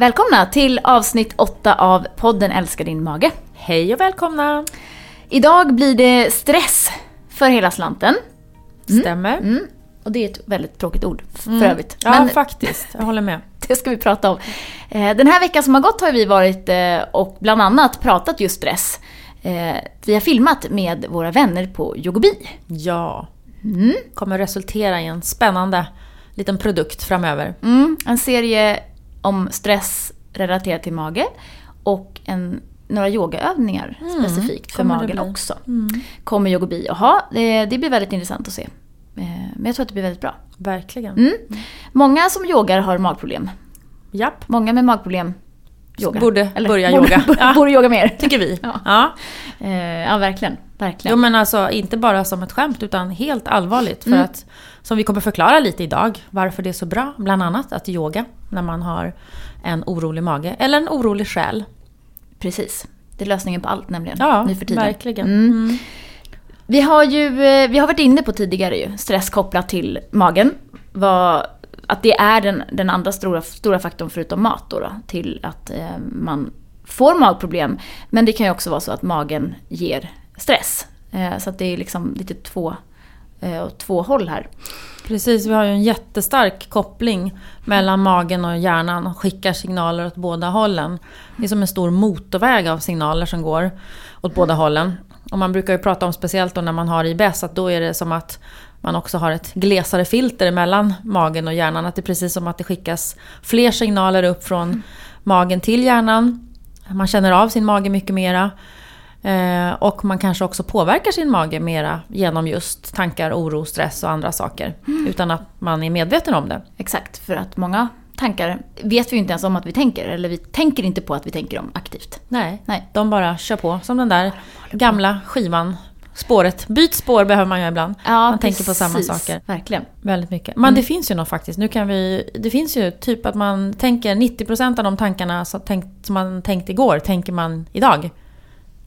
Välkomna till avsnitt 8 av podden Älska din mage. Hej och välkomna! Idag blir det stress för hela slanten. Stämmer. Mm. Och det är ett väldigt tråkigt ord för Mm. övrigt. Ja, Men faktiskt. Jag håller med. det ska vi prata om. Eh, Den här veckan som har gått har vi varit eh, och bland annat pratat just stress. Eh, Vi har filmat med våra vänner på Yogobi. Ja. Mm. Kommer resultera i en spännande liten produkt framöver. Mm. En serie om stress relaterat till mage och en, några yogaövningar specifikt för magen också. Kommer Yogobi att ha. Det, det blir väldigt intressant att se. Eh, Men jag tror att det blir väldigt bra. Verkligen. Mm. Många som yogar har magproblem. Japp. Många med magproblem yogar. Borde börja borde, yoga. Borde, Ja. borde yoga mer. Tycker vi. Ja. Ja. Eh, ja, verkligen. Verkligen. Jo men alltså inte bara som ett skämt utan helt allvarligt. För Mm. att, som vi kommer förklara lite idag, varför det är så bra, bland annat att yoga när man har en orolig mage. Eller en orolig själ. Precis. Det är lösningen på allt nämligen. Ja, nu för tiden. verkligen. Mm. Mm. Vi har ju eh, vi har varit inne på tidigare ju, stress kopplat till magen. Vad, att det är den, den andra stora, stora faktorn förutom mat då, då till att eh, man får magproblem. Men det kan ju också vara så att magen ger stress. Eh, så att det är liksom lite två, eh, åt två håll här. Precis, vi har ju en jättestark koppling mellan magen och hjärnan och skickar signaler åt båda hållen. Det är som en stor motorväg av signaler som går åt båda hållen. Och man brukar ju prata om, speciellt då när man har IBS, att då är det som att man också har ett glesare filter mellan magen och hjärnan. Att det är precis som att det skickas fler signaler upp från magen till hjärnan. Man känner av sin mage mycket mera. Eh, och man kanske också påverkar sin mage mera genom just tankar, oro, stress och andra saker. Utan att man är medveten om det. Exakt, för att många tankar vet vi ju inte ens om att vi tänker. Eller vi tänker inte på att vi tänker dem aktivt. Nej, Nej. de bara kör på som den där gamla skivan. Spåret. Byt spår behöver man ju ibland. Ja, man tänker på samma precis. saker. Verkligen. Väldigt mycket. Men det finns ju något faktiskt. Nu kan vi, det finns ju typ att man tänker 90% av de tankarna som, tänkt, som man tänkte igår, tänker man idag.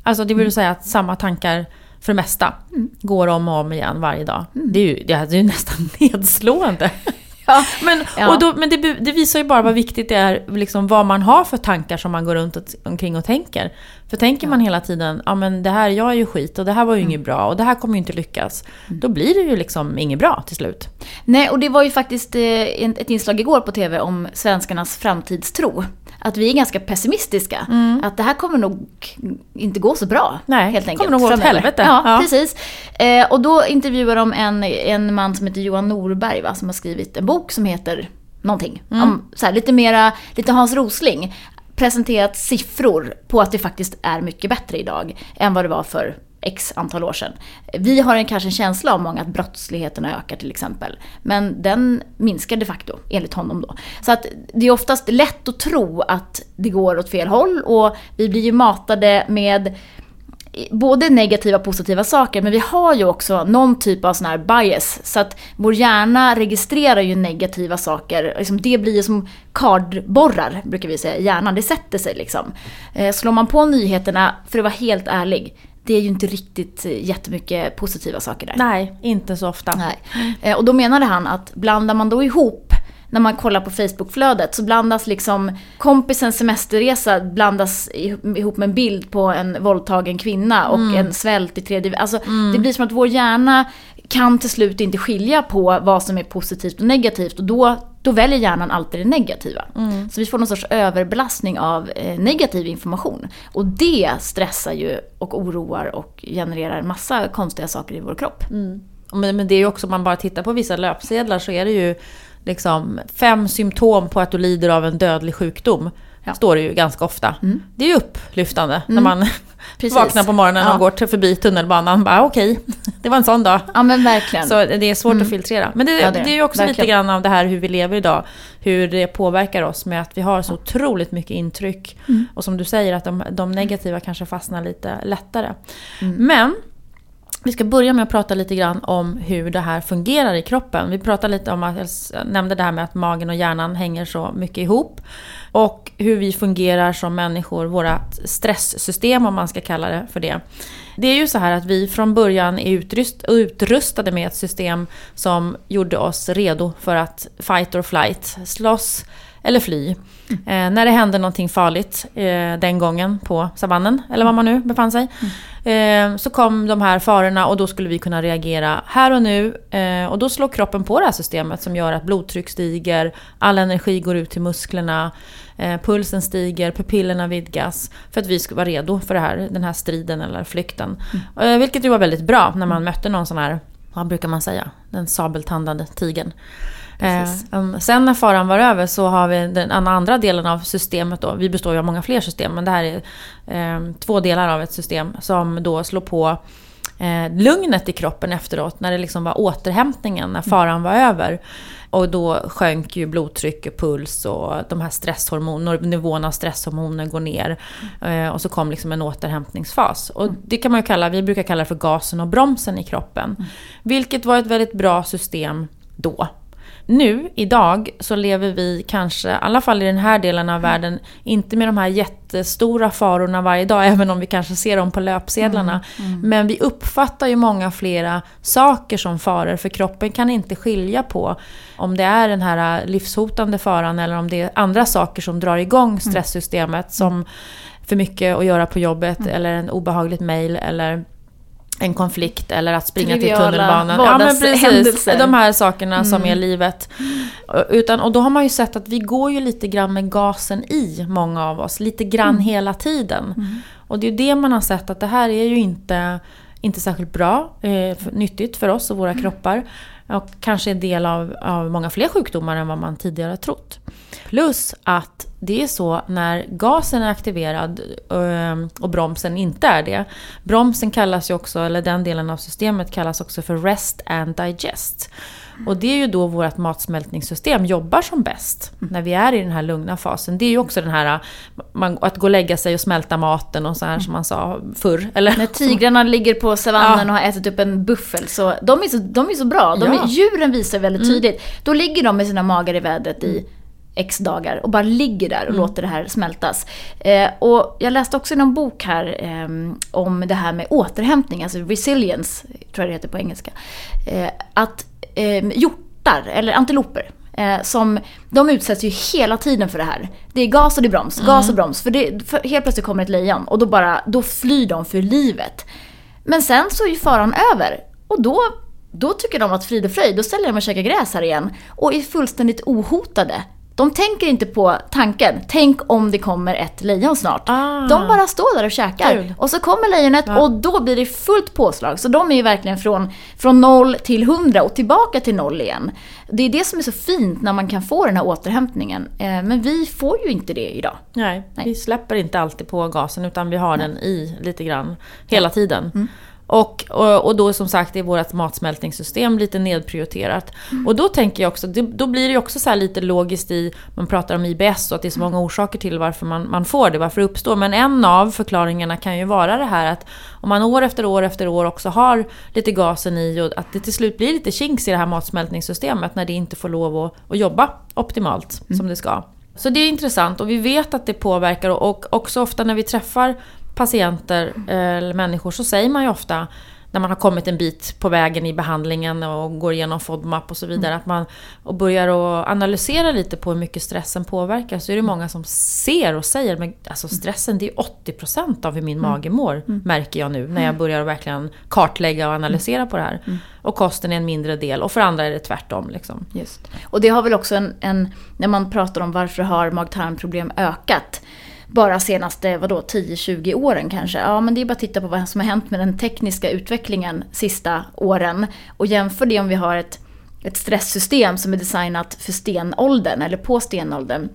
Alltså det vill säga att samma tankar för det mesta går om och om igen varje dag. Det är ju, det är ju nästan nedslående. Ja. Men, Ja. och då, men det, det visar ju bara vad viktigt det är, liksom, vad man har för tankar som man går runt och, omkring och tänker. För tänker man hela tiden, ja men det här, jag är ju skit och det här var ju inget bra och det här kommer ju inte lyckas. Då blir det ju liksom inget bra till slut. Nej, och det var ju faktiskt eh, ett inslag igår på TV om svenskarnas framtidstro. Att vi är ganska pessimistiska. Att det här kommer nog inte gå så bra. Mm. Nej, helt enkelt. kommer nog gå åt helvete. Ja, Ja. precis. Eh, och då intervjuar de en, en man som heter Johan Norberg, va, som har skrivit en bok som heter någonting. Mm. Om, så här, lite mera, lite Hans Rosling. Presenterat siffror på att det faktiskt är mycket bättre idag än vad det var för x antal år sedan. Vi har en, kanske en känsla av många att brottsligheten ökar till exempel. Men den minskar de facto, enligt honom då. Så att det är oftast lätt att tro att det går åt fel håll och vi blir ju matade med både negativa och positiva saker, men vi har ju också någon typ av sån här bias. Så att vår hjärna registrerar ju negativa saker. Liksom det blir ju som kardborrar, brukar vi säga, i hjärnan. Det sätter sig liksom. Eh, Slår man på nyheterna, för att vara helt ärlig, det är ju inte riktigt eh, jättemycket positiva saker där. Nej, inte så ofta. Nej. Eh, Och då menade han att blandar man då ihop när man kollar på Facebookflödet så blandas liksom kompisens semesterresa blandas ihop med en bild på en våldtagen kvinna och en svält i tredje Alltså det blir som att vår hjärna kan till slut inte skilja på vad som är positivt och negativt och då, då väljer hjärnan alltid det negativa. Så vi får någon sorts överbelastning av eh, negativ information. Och det stressar ju och oroar och genererar massa konstiga saker i vår kropp. Men, men det är ju också, om man bara tittar på vissa löpsedlar så är det ju liksom fem symptom på att du lider av en dödlig sjukdom. Ja. står det ju ganska ofta. Det är ju upplyftande när Mm. man Precis. vaknar på morgonen Ja. och går till förbi tunnelbanan. Bara okej, det var en sån dag. Ja men verkligen. Så det är svårt att filtrera. Men det, Mm. Ja, det det, är ju också lite Verkligen. grann av det här hur vi lever idag. Hur det påverkar oss med att vi har så otroligt mycket intryck. Mm. Och som du säger att de, de negativa kanske fastnar lite lättare. Mm. Men vi ska börja med att prata lite grann om hur det här fungerar i kroppen. Vi pratade lite om att, jag nämnde det här med att magen och hjärnan hänger så mycket ihop. Och hur vi fungerar som människor, vårt stresssystem om man ska kalla det för det. Det är ju så här att vi från början är utrust, utrustade med ett system som gjorde oss redo för att fight or flight, slåss eller fly. Eh, när det hände någonting farligt eh, den gången på savannen, eller var man nu befann sig. Eh, så kom de här farorna och då skulle vi kunna reagera här och nu. Eh, och då slår kroppen på det här systemet som gör att blodtryck stiger, all energi går ut till musklerna, eh, pulsen stiger, pupillerna vidgas. För att vi ska vara redo för här, den här striden eller flykten. Eh, vilket ju var väldigt bra när man mötte någon sån här, vad brukar man säga, den sabeltandade tigern. Eh, sen när faran var över så har vi den andra delen av systemet då. Vi består ju av många fler system men det här är eh, två delar av ett system som då slår på eh, lugnet i kroppen efteråt. När det liksom var återhämtningen, när faran var över. Och då sjönk ju blodtryck och puls och de här stresshormoner, nivån av stresshormoner går ner. Eh, och så kom liksom en återhämtningsfas. Och det kan man ju kalla, vi brukar kalla det för gasen och bromsen i kroppen. Vilket var ett väldigt bra system då. Nu, idag, så lever vi kanske, i alla fall i den här delen av världen, inte med de här jättestora farorna varje dag, även om vi kanske ser dem på löpsedlarna. Men vi uppfattar ju många flera saker som faror, för kroppen kan inte skilja på om det är den här livshotande faran eller om det är andra saker som drar igång stresssystemet, som för mycket att göra på jobbet, eller en obehagligt mail, eller en konflikt eller att springa Triviala till tunnelbanan. Ja, men precis. De här sakerna som är livet. Utan, och då har man ju sett att vi går ju lite grann med gasen i, många av oss. Lite grann hela tiden. Och det är ju det man har sett att det här är ju inte, inte särskilt bra, eh, nyttigt för oss och våra kroppar. Och kanske en del av, av många fler sjukdomar än vad man tidigare trott. Plus att det är så när gasen är aktiverad ehm, och bromsen inte är det. Bromsen kallas ju också, eller den delen av systemet kallas också för rest and digest. Och det är ju då vårt matsmältningssystem jobbar som bäst. När vi är i den här lugna fasen. Det är ju också den här man, att gå och lägga sig och smälta maten och så här som man sa förr. Eller, När tigrarna ligger på savannen och har ätit upp en buffel så de är så, de är så bra. De är, Ja. Djuren visar väldigt tydligt. Då ligger de med sina magar i vädret i X dagar och bara ligger där och låter det här smältas. Eh, och jag läste också i någon bok här ehm, om det här med återhämtning, alltså resilience, tror jag det heter på engelska. Eh, att eh, hjortar, eller antiloper, eh, som, de utsätts ju hela tiden för det här. Det är gas och det är broms, gas och broms. För, det, för helt plötsligt kommer ett lejon och då, bara, då flyr de för livet. Men sen så är ju faran över och då, då tycker de att frid och fröjd, då ställer de och käkar gräs här igen och är fullständigt ohotade. De tänker inte på tanken, tänk om det kommer ett lejon snart. Ah. De bara står där och käkar. Kul. Och så kommer lejonet Ja. och då blir det fullt påslag. Så de är ju verkligen från, från noll till hundra och tillbaka till noll igen. Det är det som är så fint när man kan få den här återhämtningen. Eh, Men vi får ju inte det idag. Nej, Nej. vi släpper inte alltid på gasen utan vi har den i lite grann hela tiden. Mm. Och, och, och då som sagt är vårt matsmältningssystem lite nedprioriterat. Mm. Och då tänker jag också, det, då blir det ju också så här lite logiskt i, man pratar om IBS och att det är så många orsaker till varför man, man får det, varför det uppstår. Men en av förklaringarna kan ju vara det här att om man år efter år efter år också har lite gasen i och att det till slut blir lite kinks i det här matsmältningssystemet när det inte får lov att, att jobba optimalt som det ska. Så det är intressant och vi vet att det påverkar och också ofta när vi träffar patienter eh, eller människor så säger man ju ofta när man har kommit en bit på vägen i behandlingen och går igenom FODMAP och så vidare, att man och börjar att analysera lite på hur mycket stressen påverkar, så är det många som ser och säger men alltså stressen det är 80% av hur min mage mår, märker jag nu, när jag börjar att verkligen kartlägga och analysera på det här. Och kosten är en mindre del, och för andra är det tvärtom. Liksom. Just. Och det har väl också en, en när man pratar om varför har mag-tarmproblem ökat? Bara senaste, vadå, 10-20 åren kanske? Ja, men det är bara att titta på vad som har hänt med den tekniska utvecklingen sista åren. Och jämför det om vi har ett, ett stresssystem som är designat för stenåldern, eller på stenåldern.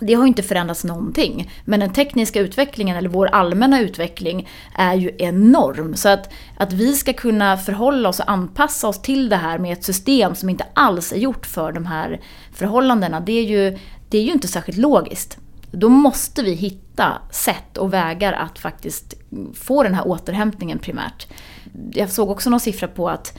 det har ju inte förändrats någonting. Men den tekniska utvecklingen, eller vår allmänna utveckling, är ju enorm. Så att, att vi ska kunna förhålla oss och anpassa oss till det här med ett system som inte alls är gjort för de här förhållandena, det är ju, det är ju inte särskilt logiskt. Då måste vi hitta sätt och vägar att faktiskt få den här återhämtningen primärt. Jag såg också någon siffra på att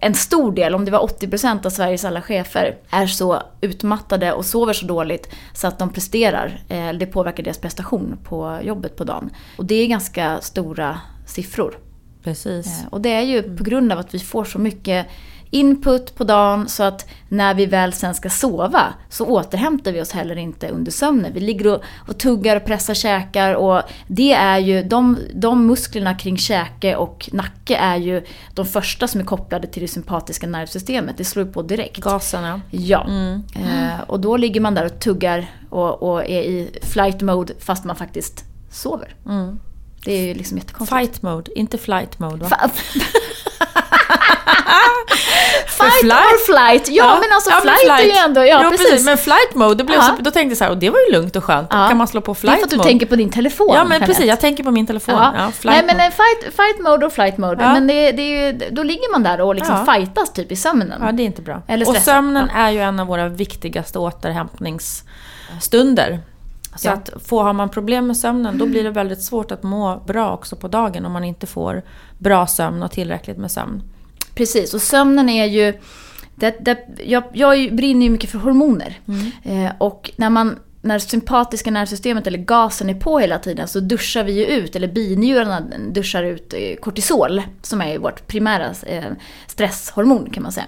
en stor del, om det var 80% av Sveriges alla chefer, är så utmattade och sover så dåligt så att de presterar. Eh, det påverkar deras prestation på jobbet på dagen. Och det är ganska stora siffror. Precis. Eh, och det är ju på grund av att vi får så mycket input på dagen så att när vi väl sen ska sova så återhämtar vi oss heller inte under sömnen. Vi ligger och, och tuggar och pressar käkar och det är ju, de, de musklerna kring käke och nacke är ju de första som är kopplade till det sympatiska nervsystemet. Det slår på direkt. Gaserna. Ja. Mm. Eh, och då ligger man där och tuggar och, och är i flight mode fast man faktiskt sover. Mm. Det är ju liksom jättekonstigt. Fight mode, inte flight mode va? Fight flight. or flight. Ja, ja, men alltså ja, flight, men flight, är ju ändå... Ja, jo, precis. precis. Men flight mode, det blev så, då tänkte jag så här, och det var ju lugnt och skönt. Ja. kan man slå på flight mode. Det är för att du mode. tänker på din telefon. Ja, men precis. Jag tänker på min telefon. Ja. Nej, men fight, fight mode och flight mode. Men det, det är ju, då ligger man där och liksom ja. fightas typ i sömnen. Ja, det är inte bra. Eller och sömnen är ju en av våra viktigaste återhämtningsstunder. Så att få, har man problem med sömnen då blir det väldigt svårt att må bra också på dagen om man inte får bra sömn och tillräckligt med sömn. Precis, och sömnen är ju... Det, det, jag, jag brinner ju mycket för hormoner. Mm. Eh, och när man när sympatiska nervsystemet eller gasen är på hela tiden så duschar vi ju ut, eller binjurarna duschar ut eh, kortisol som är vårt primära eh, stresshormon kan man säga.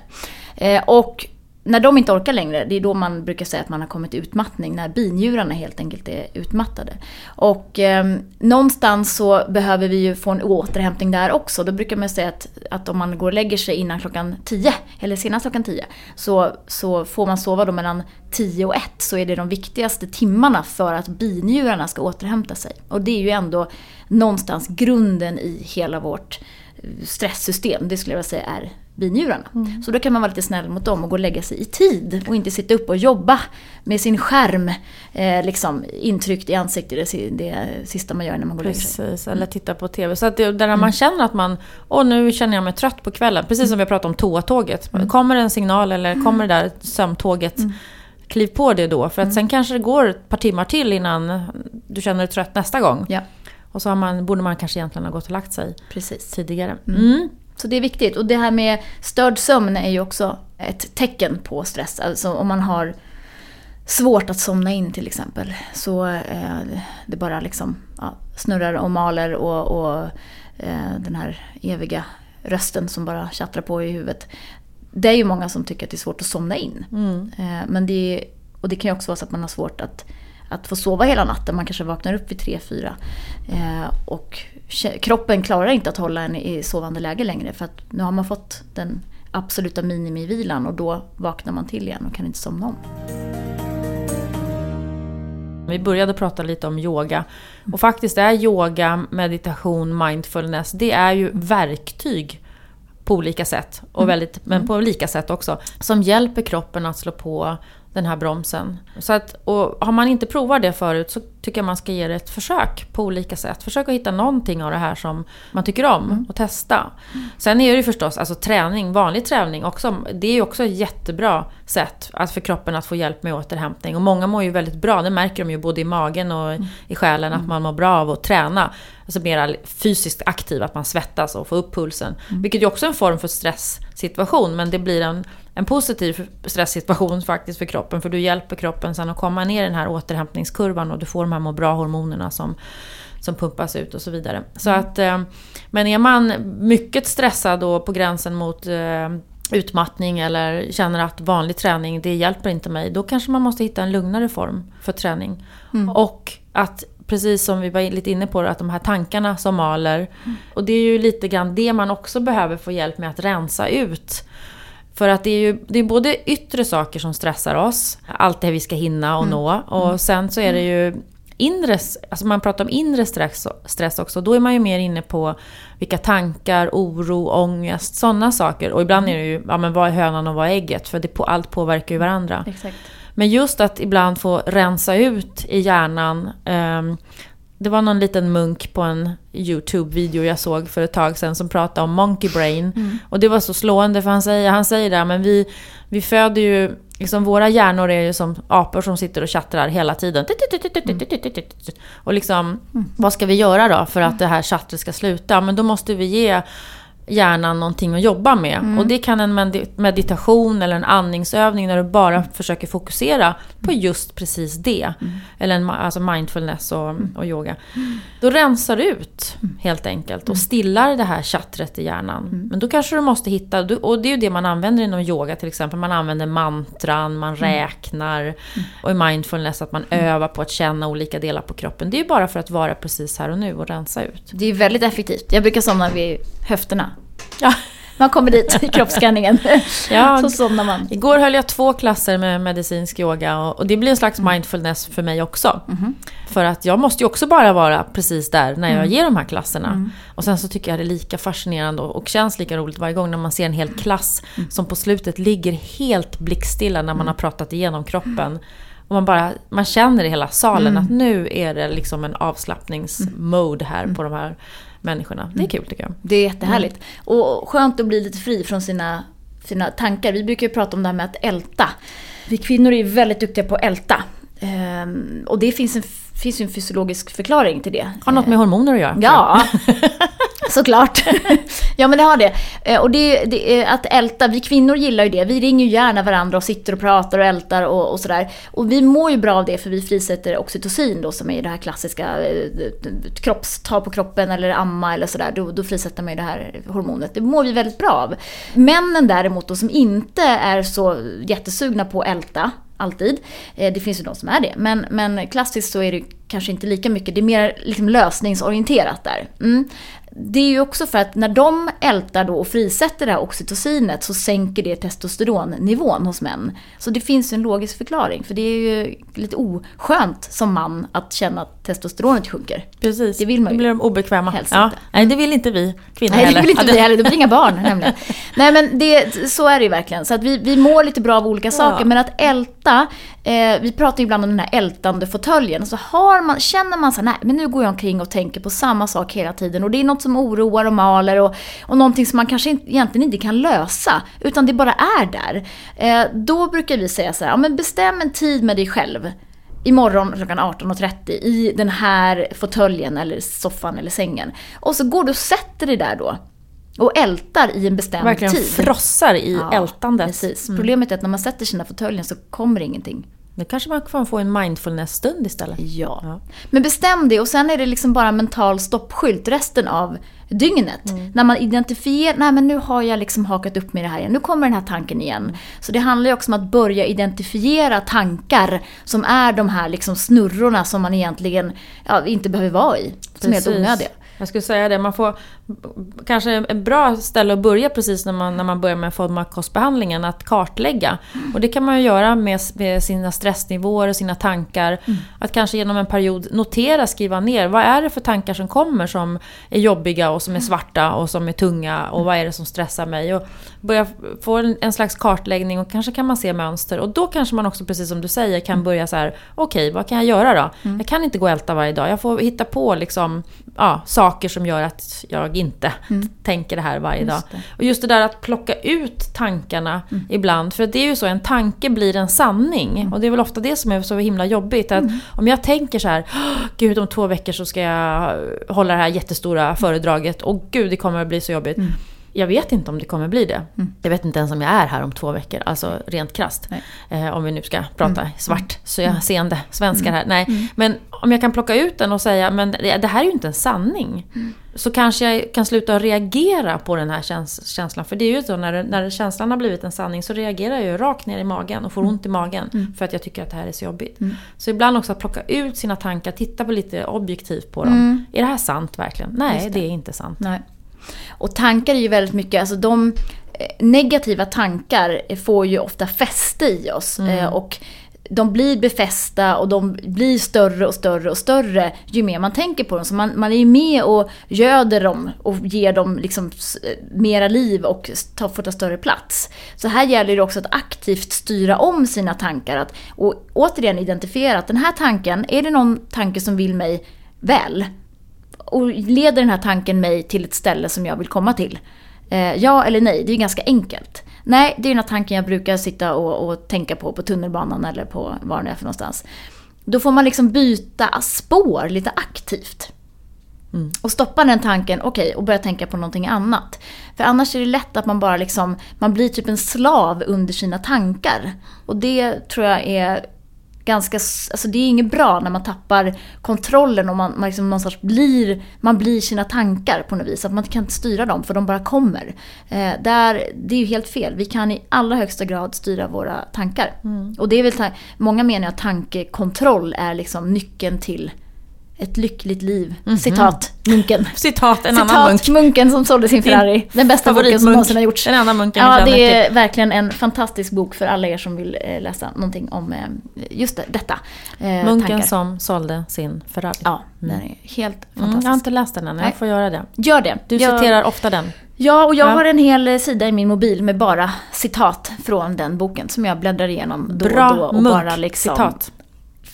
Eh, och när de inte orkar längre, det är då man brukar säga att man har kommit utmattning, när binjurarna helt enkelt är utmattade. Och eh, någonstans så behöver vi ju få en återhämtning där också. Då brukar man säga att, att om man går och lägger sig innan klockan 10, eller senast klockan 10, så, så får man sova då mellan 10 och 1, så är det de viktigaste timmarna för att binjurarna ska återhämta sig. Och det är ju ändå någonstans grunden i hela vårt eh, stresssystem, det skulle jag vilja säga är binjurarna. Mm. Så då kan man vara lite snäll mot dem och gå och lägga sig i tid och inte sitta upp och jobba med sin skärm eh, liksom, intryckt i ansiktet, det, det sista man gör när man går och lägger sig. Precis, eller titta på TV. Så att det, där man mm. känner att man, åh nu känner jag mig trött på kvällen, precis som vi pratat om toatåget. Mm. Kommer en signal eller mm. kommer det där sömntåget, mm. kliv på det då. För att sen kanske det går ett par timmar till innan du känner dig trött nästa gång. Ja. Och så man, borde man kanske egentligen ha gått och lagt sig Precis. tidigare. Mm. mm. Så det är viktigt. Och det här med störd sömn är ju också ett tecken på stress. Alltså om man har svårt att somna in till exempel. Så eh, det bara liksom ja, snurrar och maler och, och eh, den här eviga rösten som bara tjattrar på i huvudet. Det är ju många som tycker att det är svårt att somna in. Mm. Eh, men det, och det kan ju också vara så att man har svårt att att få sova hela natten. Man kanske vaknar upp vid 3-4. Eh, och kroppen klarar inte att hålla en i sovande läge längre för att nu har man fått den absoluta minimivilan och då vaknar man till igen och kan inte somna om. Vi började prata lite om yoga. Och faktiskt är yoga, meditation, mindfulness, det är ju verktyg på olika sätt. Och mm. väldigt, men på lika sätt också. Som hjälper kroppen att slå på den här bromsen. Så att, och har man inte provat det förut så tycker jag man ska ge det ett försök på olika sätt. Försök att hitta någonting av det här som man tycker om mm. och testa. Mm. Sen är det ju förstås alltså träning, vanlig träning också. Det är ju också ett jättebra sätt att för kroppen att få hjälp med återhämtning. Och många mår ju väldigt bra, det märker de ju både i magen och mm. i själen att man mår bra av att träna. Alltså mer fysiskt aktiv, att man svettas och får upp pulsen. Mm. Vilket ju också är en form för stresssituation men det blir en en positiv stresssituation faktiskt för kroppen. För du hjälper kroppen sen att komma ner i den här återhämtningskurvan och du får de här må bra-hormonerna som, som pumpas ut och så vidare. Så mm. att, eh, men är man mycket stressad och på gränsen mot eh, utmattning eller känner att vanlig träning, det hjälper inte mig. Då kanske man måste hitta en lugnare form för träning. Mm. Och att precis som vi var lite inne på, att de här tankarna som maler. Mm. Och det är ju lite grann det man också behöver få hjälp med att rensa ut. För att det är ju det är både yttre saker som stressar oss, allt det vi ska hinna och mm. nå. Och mm. sen så är det ju inre, alltså man pratar om inre stress, stress också, då är man ju mer inne på vilka tankar, oro, ångest, sådana saker. Och ibland är det ju, ja men vad är hönan och vad är ägget? För det, allt påverkar ju varandra. Exakt. Men just att ibland få rensa ut i hjärnan. ehm, det var någon liten munk på en YouTube-video jag såg för ett tag sedan som pratade om monkey brain. Och det var så slående för han säger, han säger det, men vi, vi föder ju, liksom våra hjärnor är ju som apor som sitter och tjattrar hela tiden. Och liksom, vad ska vi göra då för att det här tjattret ska sluta? Men då måste vi ge hjärnan någonting att jobba med. Och det kan en medi- meditation eller en andningsövning när du bara försöker fokusera på just precis det. Eller en, alltså mindfulness och, och yoga. Då rensar du ut helt enkelt och stillar det här chattret i hjärnan. Men då kanske du måste hitta, och det är ju det man använder inom yoga till exempel. Man använder mantran, man räknar. Och i mindfulness att man övar på att känna olika delar på kroppen. Det är ju bara för att vara precis här och nu och rensa ut. Det är väldigt effektivt. Jag brukar somna vid höfterna. Ja. Man kommer dit i kroppsskanningen. Ja, Så somnar man. Igår höll jag två klasser med medicinsk yoga och, det blir en slags mindfulness för mig också. För att jag måste ju också bara vara precis där när jag ger de här klasserna. Och sen så tycker jag det är lika fascinerande och, känns lika roligt varje gång när man ser en hel klass som på slutet ligger helt blickstilla när man har pratat igenom kroppen. Och man, bara, man känner i hela salen att nu är det liksom en avslappningsmode här på de här människorna. Det är kul tycker jag. Det är jättehärligt. Och skönt att bli lite fri från sina, sina tankar. Vi brukar ju prata om det här med att älta. Vi kvinnor är ju väldigt duktiga på att älta. Ehm, och det finns en, finns ju en fysiologisk förklaring till det. Har något med hormoner att göra. Ja, såklart. ja men det har det. Eh, och det, det är att älta, vi kvinnor gillar ju det. Vi ringer ju gärna varandra och sitter och pratar och ältar och, och sådär. Och vi mår ju bra av det för vi frisätter oxytocin då som är det här klassiska eh, kropps, ta på kroppen eller amma eller sådär. Då, då frisätter man ju det här hormonet. Det mår vi väldigt bra av. Männen däremot då som inte är så jättesugna på att älta alltid. Det finns ju de som är det. Men, men klassiskt så är det kanske inte lika mycket. Det är mer liksom lösningsorienterat där. Mm. Det är ju också för att när de ältar då och frisätter det här oxytocinet så sänker det testosteronnivån hos män. Så det finns en logisk förklaring. För det är ju lite oskönt som man att känna att testosteronet sjunker. Precis, Det vill man ju. Då blir de obekväma. Helst ja. inte. Nej, det vill inte vi kvinnor Nej, det heller. vill inte Ja, vi heller. Det blir inga barn nämligen. Nej, men det, så är det ju verkligen. Så att vi, vi mår lite bra av olika saker. Men att älta, eh, vi pratar ju ibland om den här ältande fåtöljen. Så har man, känner man så här, nej men nu går jag omkring och tänker på samma sak hela tiden. Och det är något som oroar och maler och, och någonting som man kanske inte, egentligen inte kan lösa. Utan det bara är där. Eh, då brukar vi säga så här, ja, men bestäm en tid med dig själv imorgon klockan 18.30 i den här fåtöljen eller soffan eller sängen. Och så går du och sätter dig där då. Och ältar i en bestämd Verkligen tid. frossar i Ja, ältandet. Precis. Problemet är att när man sätter sig i fåtöljen så kommer ingenting. Nu kanske man kan få en mindfulness-stund istället. Ja. Ja. Men bestäm det och sen är det liksom bara mental stoppskylt resten av dygnet. När man identifierar, nej men nu har jag liksom hakat upp mig i det här igen, nu kommer den här tanken igen. Så det handlar ju också om att börja identifiera tankar som är de här liksom snurrorna som man egentligen ja, inte behöver vara i. Som är helt Precis. onödiga. Jag skulle säga det, man får kanske ett bra ställe att börja precis när man, när man börjar med FODMAP-kostbehandlingen, att kartlägga. Och det kan man ju göra med, med sina stressnivåer och sina tankar. Att kanske genom en period notera, skriva ner, vad är det för tankar som kommer som är jobbiga och som är svarta och som är tunga och vad är det som stressar mig? Och börja få en, en slags kartläggning och kanske kan man se mönster. Och då kanske man också, precis som du säger, kan börja så här: okej, vad kan jag göra då? Jag kan inte gå och älta varje dag, jag får hitta på liksom, ja, saker som gör att jag inte tänker det här varje dag. Just det. Och just det där att plocka ut tankarna ibland. För det är ju så, en tanke blir en sanning. Och det är väl ofta det som är så himla jobbigt. Att Om jag tänker så här, "Åh, gud om två veckor så ska jag hålla det här jättestora föredraget. Och gud det kommer att bli så jobbigt. Jag vet inte om det kommer bli det. Jag vet inte ens om jag är här om två veckor, alltså rent krasst. Nej. Eh, om vi nu ska prata svart, så jag seende svenskar här. Nej. Men om jag kan plocka ut den och säga, men det, här är ju inte en sanning. Så kanske jag kan sluta att reagera på den här käns känslan. För det är ju så, när, när känslan har blivit en sanning så reagerar jag ju rakt ner i magen och får ont i magen. För att jag tycker att det här är så jobbigt. Så ibland också att plocka ut sina tankar, titta på lite objektivt på dem. Är det här sant verkligen? Nej, det. det är inte sant. Nej. Och tankar är ju väldigt mycket, alltså de eh, negativa tankar får ju ofta fäste i oss. Mm. Eh, Och de blir befästa och de blir större och större och större ju mer man tänker på dem. Så man, man är ju med och göder dem och ger dem liksom s- mera liv och ta, får ta större plats. Så här gäller det också att aktivt styra om sina tankar. Att, och återigen identifiera att den här tanken, är det någon tanke som vill mig väl? Och leder den här tanken mig till ett ställe som jag vill komma till? Eh, ja eller nej, det är ju ganska enkelt. Nej, det är den här tanken jag brukar sitta och, och tänka på på tunnelbanan eller på var det är för någonstans. Då får man liksom byta spår lite aktivt. Och stoppa den tanken, okej, och börja tänka på någonting annat. För annars är det lätt att man bara liksom, man blir typ en slav under sina tankar. Och det tror jag är ganska, alltså det är inget bra när man tappar kontrollen och man, man liksom någonstans blir, man blir sina tankar på något vis. Att man kan inte styra dem för de bara kommer. Eh, där, det är ju helt fel. Vi kan i allra högsta grad styra våra tankar. Och det är väl, många menar att tankekontroll är liksom nyckeln till ett lyckligt liv. Citat munken. Citat, en annan Citat munk. munken som sålde sin Din Ferrari. Den bästa boken som någonsin har gjorts. Den enda munken Ja, det är till. verkligen en fantastisk bok för alla er som vill eh, läsa någonting om eh, just det, detta. Eh, Munken tankar. som sålde sin Ferrari. Ja, den är helt Mm, jag har fantastisk. inte läst den än, jag får göra det. Gör det. Du Jag- citerar ofta den. Ja, och jag Ja. har en hel sida i min mobil med bara citat från den boken som jag bläddrar igenom då Bra och då. Och bara liksom munkcitat.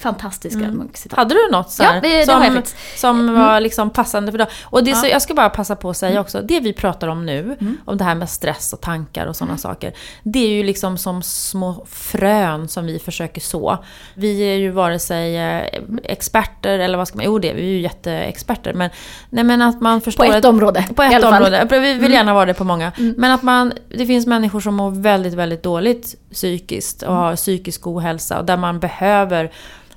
Fantastiska munkcitat. Hade du något så här, Ja, det- det som, faktiskt. som var liksom passande för dag? Och det är så, Ja. jag ska bara passa på att säga också, det vi pratar om nu, Mm. om det här med stress och tankar och sådana saker. Det är ju liksom som små frön som vi försöker så. Vi är ju vare sig eh, experter eller vad ska man, jo det är vi är ju jätteexperter. Men, nej, men att man förstår... På ett område. på ett. Mm. område. Vi vill gärna vara det på många. Men att man, det finns människor som mår väldigt, väldigt dåligt psykiskt Mm. och har psykisk ohälsa och där man behöver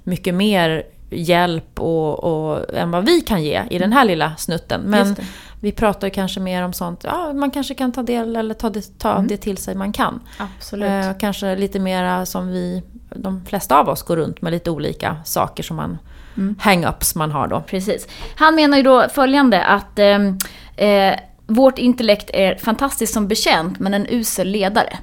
mycket mer hjälp och, och, än vad vi kan ge i den här lilla snutten. Men vi pratar kanske mer om sånt, ja man kanske kan ta del eller ta det, ta Mm. det till sig man kan. Absolut. Eh, kanske lite mera som vi, de flesta av oss går runt med lite olika saker som man, Mm. hang-ups man har då. Precis. Han menar ju då följande att ehm, eh, vårt intellekt är fantastiskt som betjänt men en usel ledare.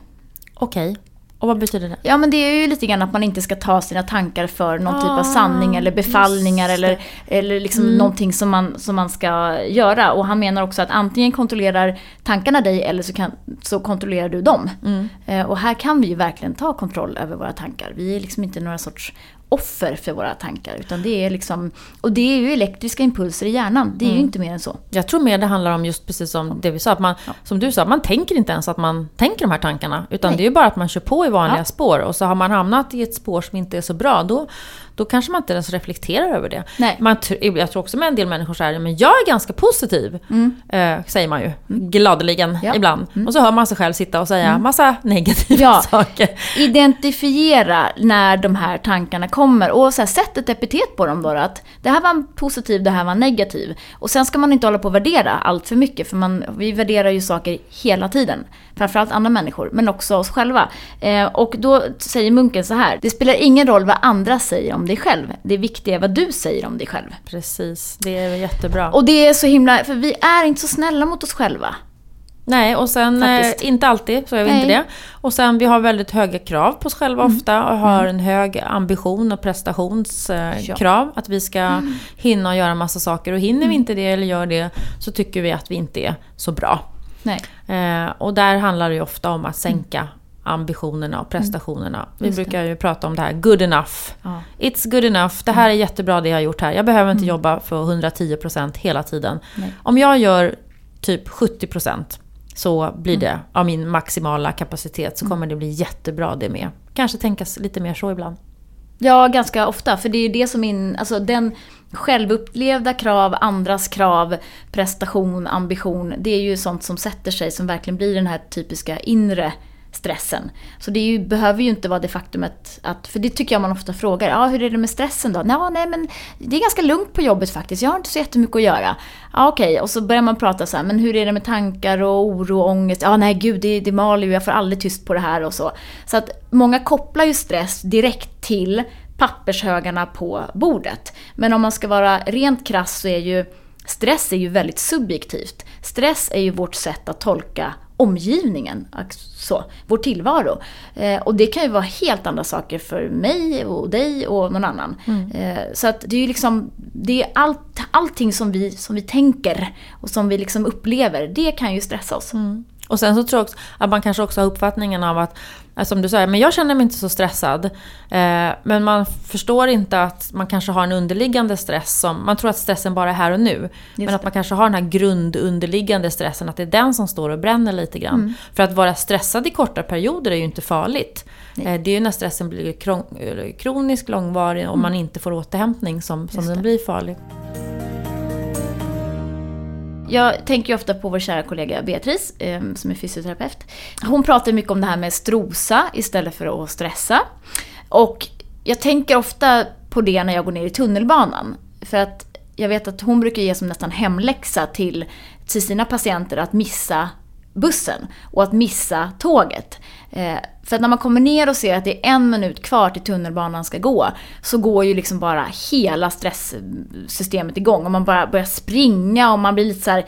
Okej, och vad betyder det? Ja men det är ju lite grann att man inte ska ta sina tankar för någon typ Ah, av sanning eller befallningar eller, eller liksom Mm. någonting som man, som man ska göra. Och han menar också att antingen kontrollerar tankarna dig eller så, kan, så kontrollerar du dem. Mm. Eh, och här kan vi ju verkligen ta kontroll över våra tankar. Vi är liksom inte några sorts offer för våra tankar. Utan det är liksom, och det är ju elektriska impulser i hjärnan. Det är ju Mm. inte mer än så. Jag tror mer det handlar om just precis som det vi sa, att man, som du sa, man tänker inte ens att man tänker de här tankarna. Utan Nej. det är ju bara att man kör på i vanliga Ja. spår. Och så har man hamnat i ett spår som inte är så bra, då, då kanske man inte ens reflekterar över det. Nej. Man, jag tror också med en del människor så här, men jag är ganska positiv. Eh, säger man ju, gladeligen Mm. Ja. Mm. ibland. Och så hör man sig själv sitta och säga massa negativa Ja. saker. Identifiera när de här tankarna kommer och så här, sätt ett epitet på dem då. Att det här var positiv, det här var negativ. Och sen ska man inte hålla på att värdera allt för mycket för man, vi värderar ju saker hela tiden. Framförallt andra människor, men också oss själva. Eh, och då säger munken så här. Det spelar ingen roll vad andra säger om dig själv. Det viktiga är vad du säger om dig själv. Precis, det är jättebra. Och det är så himla, för vi är inte så snälla mot oss själva. Nej, och sen eh, Faktiskt. inte alltid så är vi Nej. inte det. Och sen vi har väldigt höga krav på oss själva Mm. ofta och har en hög ambition och prestationskrav. Ja. Mm. Att vi ska hinna och göra massa saker och hinner vi inte det eller gör det så tycker vi att vi inte är så bra. Nej. Eh, och där handlar det ju ofta om att sänka ambitionerna och prestationerna. Vi Mm. Det. brukar ju prata om det här, good enough. Ja. It's good enough, det här är jättebra det jag har gjort här. Jag behöver inte jobba för 110% hela tiden. Nej. Om jag gör typ 70% så blir det av min maximala kapacitet så kommer det bli jättebra det med. Kanske tänkas lite mer så ibland. Ja, ganska ofta. För det är ju det som in, alltså den självupplevda krav, andras krav, prestation, ambition. Det är ju sånt som sätter sig, som verkligen blir den här typiska inre stressen. Så det ju, behöver ju inte vara det faktumet att, för det tycker jag man ofta frågar, ja hur är det med stressen då? Nå, nej men det är ganska lugnt på jobbet faktiskt, jag har inte så jättemycket att göra. Ja okej, och så börjar man prata så här, men hur är det med tankar och oro och ångest? Ja nej gud, det, det maler ju, jag får aldrig tyst på det här och så. Så att många kopplar ju stress direkt till pappershögarna på bordet. Men om man ska vara rent krass så är ju stress är ju väldigt subjektivt. Stress är ju vårt sätt att tolka omgivningen, så, vår tillvaro. Eh, och det kan ju vara helt andra saker för mig och dig och någon annan. Mm. Eh, så att det är ju liksom, det är allt, allting som vi, som vi tänker och som vi liksom upplever, det kan ju stressa oss. Mm. Och sen så tror jag också att man kanske också har uppfattningen av att, eh, som du säger, men jag känner mig inte så stressad. Eh, men man förstår inte att man kanske har en underliggande stress. Som, man tror att stressen bara är här och nu. Just men att man kanske har den här grundunderliggande stressen, att det är den som står och bränner lite grann. Mm. För att vara stressad i korta perioder är ju inte farligt. Eh, det är ju när stressen blir kronisk, långvarig och mm. man inte får återhämtning som, som den blir farlig. Jag tänker ju ofta på vår kära kollega Beatrice, ehm, som är fysioterapeut. Hon pratar mycket om det här med strosa istället för att stressa. Och jag tänker ofta på det när jag går ner i tunnelbanan. För att jag vet att hon brukar ge som nästan hemläxa till, till sina patienter att missa bussen och att missa tåget. Eh, för att när man kommer ner och ser att det är en minut kvar till tunnelbanan ska gå, så går ju liksom bara hela stresssystemet igång. Och man bara börjar springa och man blir lite så här,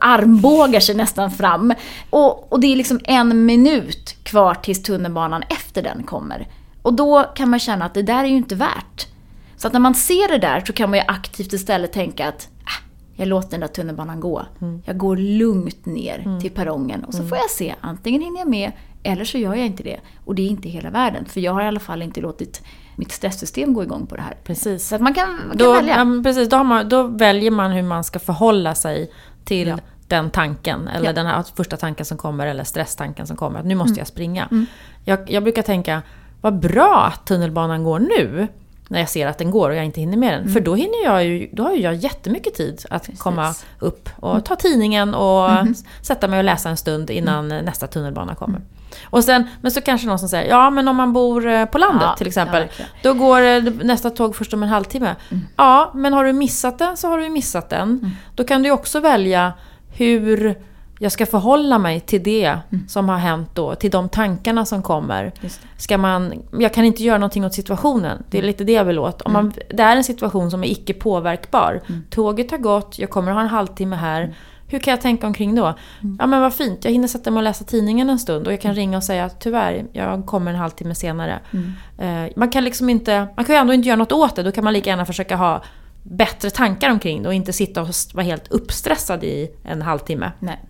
armbågar sig nästan fram. Och, och det är liksom en minut kvar tills tunnelbanan efter den kommer. Och då kan man känna att det där är ju inte värt. Så att när man ser det där så kan man ju aktivt istället tänka att jag låter den där tunnelbanan gå. Mm. Jag går lugnt ner mm. till perrongen och så mm. får jag se, antingen hinner jag med eller så gör jag inte det. Och det är inte hela världen, för jag har i alla fall inte låtit mitt stresssystem gå igång på det här. Precis. Så att man kan, man kan då, välja. Ja, precis, då, man, då, väljer man hur man ska förhålla sig till ja. den tanken, eller ja. den här första tanken som kommer, eller stresstanken som kommer. Att nu måste mm. jag springa. Mm. Jag, jag brukar tänka, vad bra att tunnelbanan går nu när jag ser att den går och jag inte hinner med den. Mm. För då hinner jag ju, då har ju jag jättemycket tid att Precis. komma upp och mm. ta tidningen och mm. sätta mig och läsa en stund innan mm. nästa tunnelbana kommer. Mm. Och sen, men så kanske någon som säger, ja men om man bor eh, på landet ja, till exempel. Ja, då går eh, nästa tåg först om en halvtimme. Mm. Ja, men har du missat den så har du missat den. Då kan du också välja hur jag ska förhålla mig till det mm. som har hänt då, till de tankarna som kommer. Ska man, jag kan inte göra någonting åt situationen, det är mm. lite det jag vill åt. Om man, mm. det är en situation som är icke påverkbar. Mm. Tåget har gått, jag kommer att ha en halvtimme här. Mm. Hur kan jag tänka omkring då? Mm. Ja men vad fint, jag hinner sätta mig och läsa tidningen en stund och jag kan ringa och säga att tyvärr, jag kommer en halvtimme senare. Eh, man kan liksom inte, man kan ju ändå inte göra något åt det, då kan man lika gärna försöka ha bättre tankar omkring det och inte sitta och vara helt uppstressad i en halvtimme. Nej.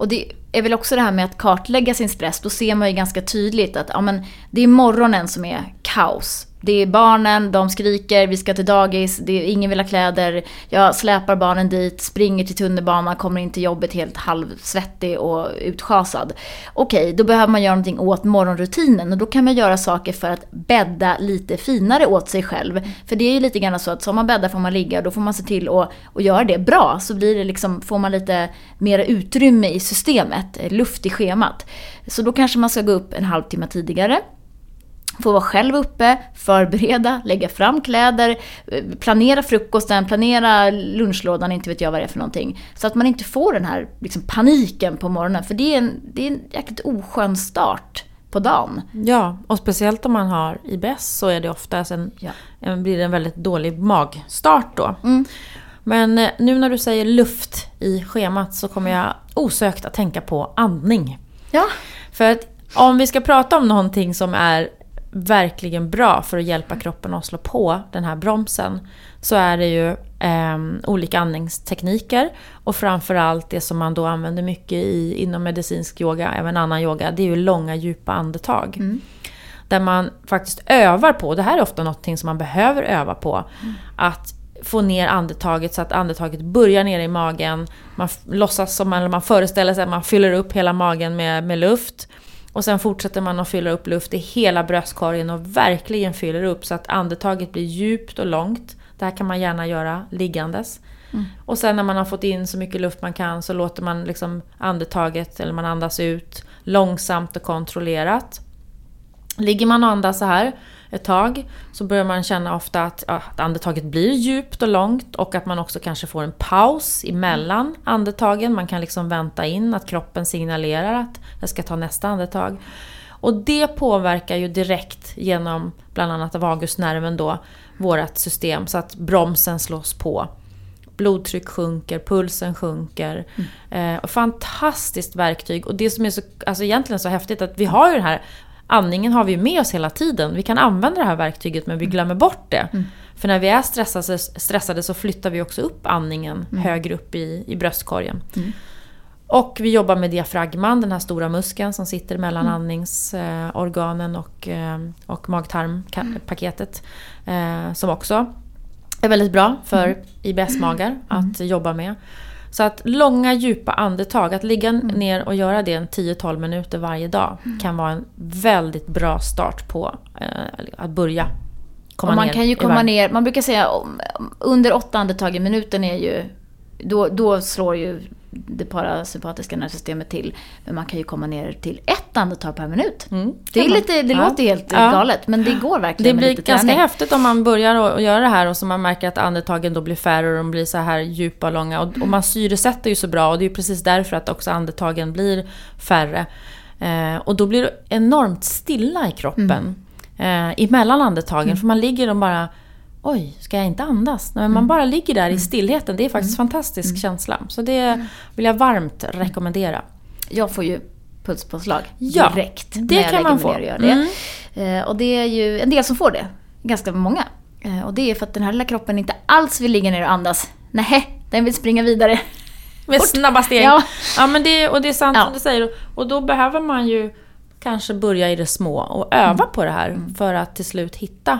Och det är väl också det här med att kartlägga sin stress. Då ser man ju ganska tydligt att ja, men, det är morgonen som är kaos. Det är barnen, de skriker, vi ska till dagis, det är, ingen vill ha kläder. Jag släpar barnen dit, springer till tunnelbanan, kommer in till jobbet helt halvsvettig och utschasad. Okej, då behöver man göra någonting åt morgonrutinen och då kan man göra saker för att bädda lite finare åt sig själv. För det är ju lite grann så att som man bäddar får man ligga och då får man se till att, att göra det bra. Så blir det liksom, får man lite mer utrymme i systemet, luft i schemat. Så då kanske man ska gå upp en halvtimme tidigare Få vara själv uppe, förbereda, lägga fram kläder, planera frukosten, planera lunchlådan, inte vet jag vad det är för någonting. Så att man inte får den här liksom, paniken på morgonen, för det är en, det är en jäkligt oskön start på dagen. Ja, och speciellt om man har IBS så är det oftast en, ja. en, blir det en väldigt dålig magstart då. Mm. Men eh, nu när du säger luft i schemat så kommer jag osökt att tänka på andning. Ja. För att om vi ska prata om någonting som är verkligen bra för att hjälpa kroppen att slå på den här bromsen så är det ju eh, olika andningstekniker och framförallt det som man då använder mycket i, inom medicinsk yoga, även annan yoga, det är ju långa djupa andetag. Mm. Där man faktiskt övar på, det här är ofta något som man behöver öva på, mm. att få ner andetaget så att andetaget börjar nere i magen. Man låtsas som, eller man föreställer sig att man fyller upp hela magen med, med luft. Och sen fortsätter man att fylla upp luft i hela bröstkorgen och verkligen fyller upp så att andetaget blir djupt och långt. Det här kan man gärna göra liggandes. Mm. Och sen när man har fått in så mycket luft man kan så låter man liksom andetaget, eller man andas ut, långsamt och kontrollerat. Ligger man och andas så här ett tag så börjar man känna ofta att, att andetaget blir djupt och långt och att man också kanske får en paus emellan andetagen. Man kan liksom vänta in att kroppen signalerar att jag ska ta nästa andetag. Och det påverkar ju direkt genom bland annat vagusnerven då, vårt system, så att bromsen slås på blodtryck sjunker, pulsen sjunker. Mm. Eh, fantastiskt verktyg. Och det som är så, alltså egentligen så häftigt att vi har ju den här andningen har vi med oss hela tiden. Vi kan använda det här verktyget men vi Mm. glömmer bort det. För när vi är stressade, stressade så flyttar vi också upp andningen Mm. högre upp i, i bröstkorgen. Och vi jobbar med diafragman, den här stora muskeln som sitter mellan Mm. andningsorganen och, eh, och mag-tarm-paketet. Eh, som också är väldigt bra för Mm. IBS-magar att jobba med. Så att långa djupa andetag, att ligga Mm. ner och göra det en 10-12 minuter varje dag kan vara en väldigt bra start på eh, att börja komma och man ner kan ju komma ner, man brukar säga under åtta andetag i minuten är ju, då, då slår ju det parasympatiska nervsystemet till. Men man kan ju komma ner till ett andetag per minut. Mm, Det, är man. lite, det Ja. låter helt Ja. galet, men det går Det verkligen med blir lite ganska träning. häftigt om man börjar att göra det här och så man märker att andetagen då blir färre och de blir så här djupa och långa. Och, och man syresätter ju så bra och det är ju precis därför att också andetagen blir färre. Eh, och då blir det enormt stilla i kroppen eh, emellan andetagen. För man ligger och bara Oj, ska jag inte andas? Nej, men man bara ligger där i stillheten. Det är faktiskt en fantastisk känsla. Så det vill jag varmt rekommendera. Jag får ju pulspåslag Ja, direkt det när jag kan lägger man få. och gör det. Mm. Eh, och det är ju en del som får det. Ganska många. Eh, och det är för att den här lilla kroppen inte alls vill ligga ner och andas. Nej, den vill springa vidare. Med snabba steg. Ja. Ja, men det, och det är sant Ja. som du säger. Och då behöver man ju kanske börja i det små och öva Mm. på det här för att till slut hitta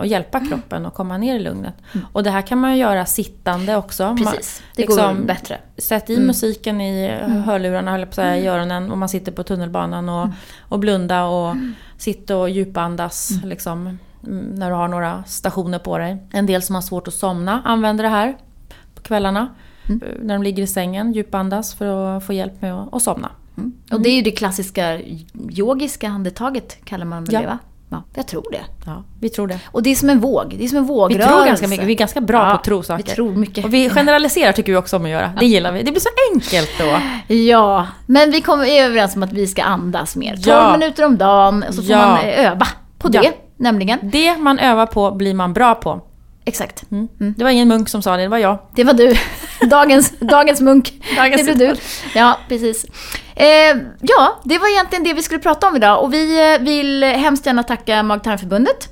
och hjälpa Mm. kroppen att komma ner i lugnet. Och det här kan man ju göra sittande också. Precis, det liksom, går bättre. Sätt Mm. i musiken i hörlurarna, höll på att säga, i öronen om man sitter på tunnelbanan och, Mm. och blunda och sitta och djupandas liksom, mm, när du har några stationer på dig. En del som har svårt att somna använder det här på kvällarna. Mm. eh, När de ligger i sängen, djupandas för att få hjälp med att, somna. Och det är ju det klassiska yogiska andetaget kallar man väl Ja. det va? Ja, jag tror det. Ja, vi tror det. Och det är som en våg. Det är som en Vi vågrörelse. tror ganska mycket, vi är ganska bra Ja, på att tro saker. Vi tror mycket. Och vi generaliserar tycker vi också om att göra. Det gillar vi. Det blir så enkelt då. Ja, men vi kommer är överens om att vi ska andas mer. 12 Ja. minuter om dagen, så får man öva på det. Nämligen. Det man övar på blir man bra på. Exakt. Mm. Det var ingen munk som sa det, det var jag. Det var du. Dagens, dagens munk. Dagens det blev du. Ja, precis. Eh, ja, det var egentligen det vi skulle prata om idag. Och vi eh, vill hemskt gärna tacka Mag-tarmförbundet.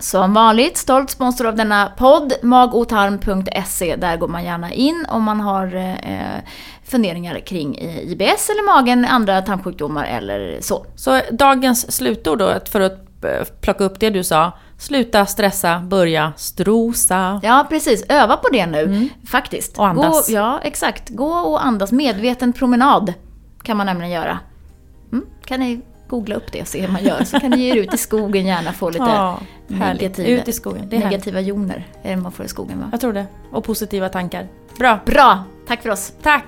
Som vanligt, stolt sponsor av denna podd, magotarm.se. Där går man gärna in om man har eh, funderingar kring eh, IBS eller magen, andra tarmsjukdomar eller så. Så dagens slutord då, för att eh, plocka upp det du sa. Sluta stressa, börja strosa. Ja, precis. Öva på det nu, faktiskt. Och andas. Gå, ja, exakt. Gå och andas. Medveten promenad kan man nämligen göra. Mm, kan ni googla upp det och se hur man gör. Så kan ni ge er ut i skogen gärna få lite Ja, negativa, Ut i skogen. Det är härligt. negativa joner. Är det man får i skogen va? Jag tror det. Och positiva tankar. Bra. Bra! Tack för oss. Tack!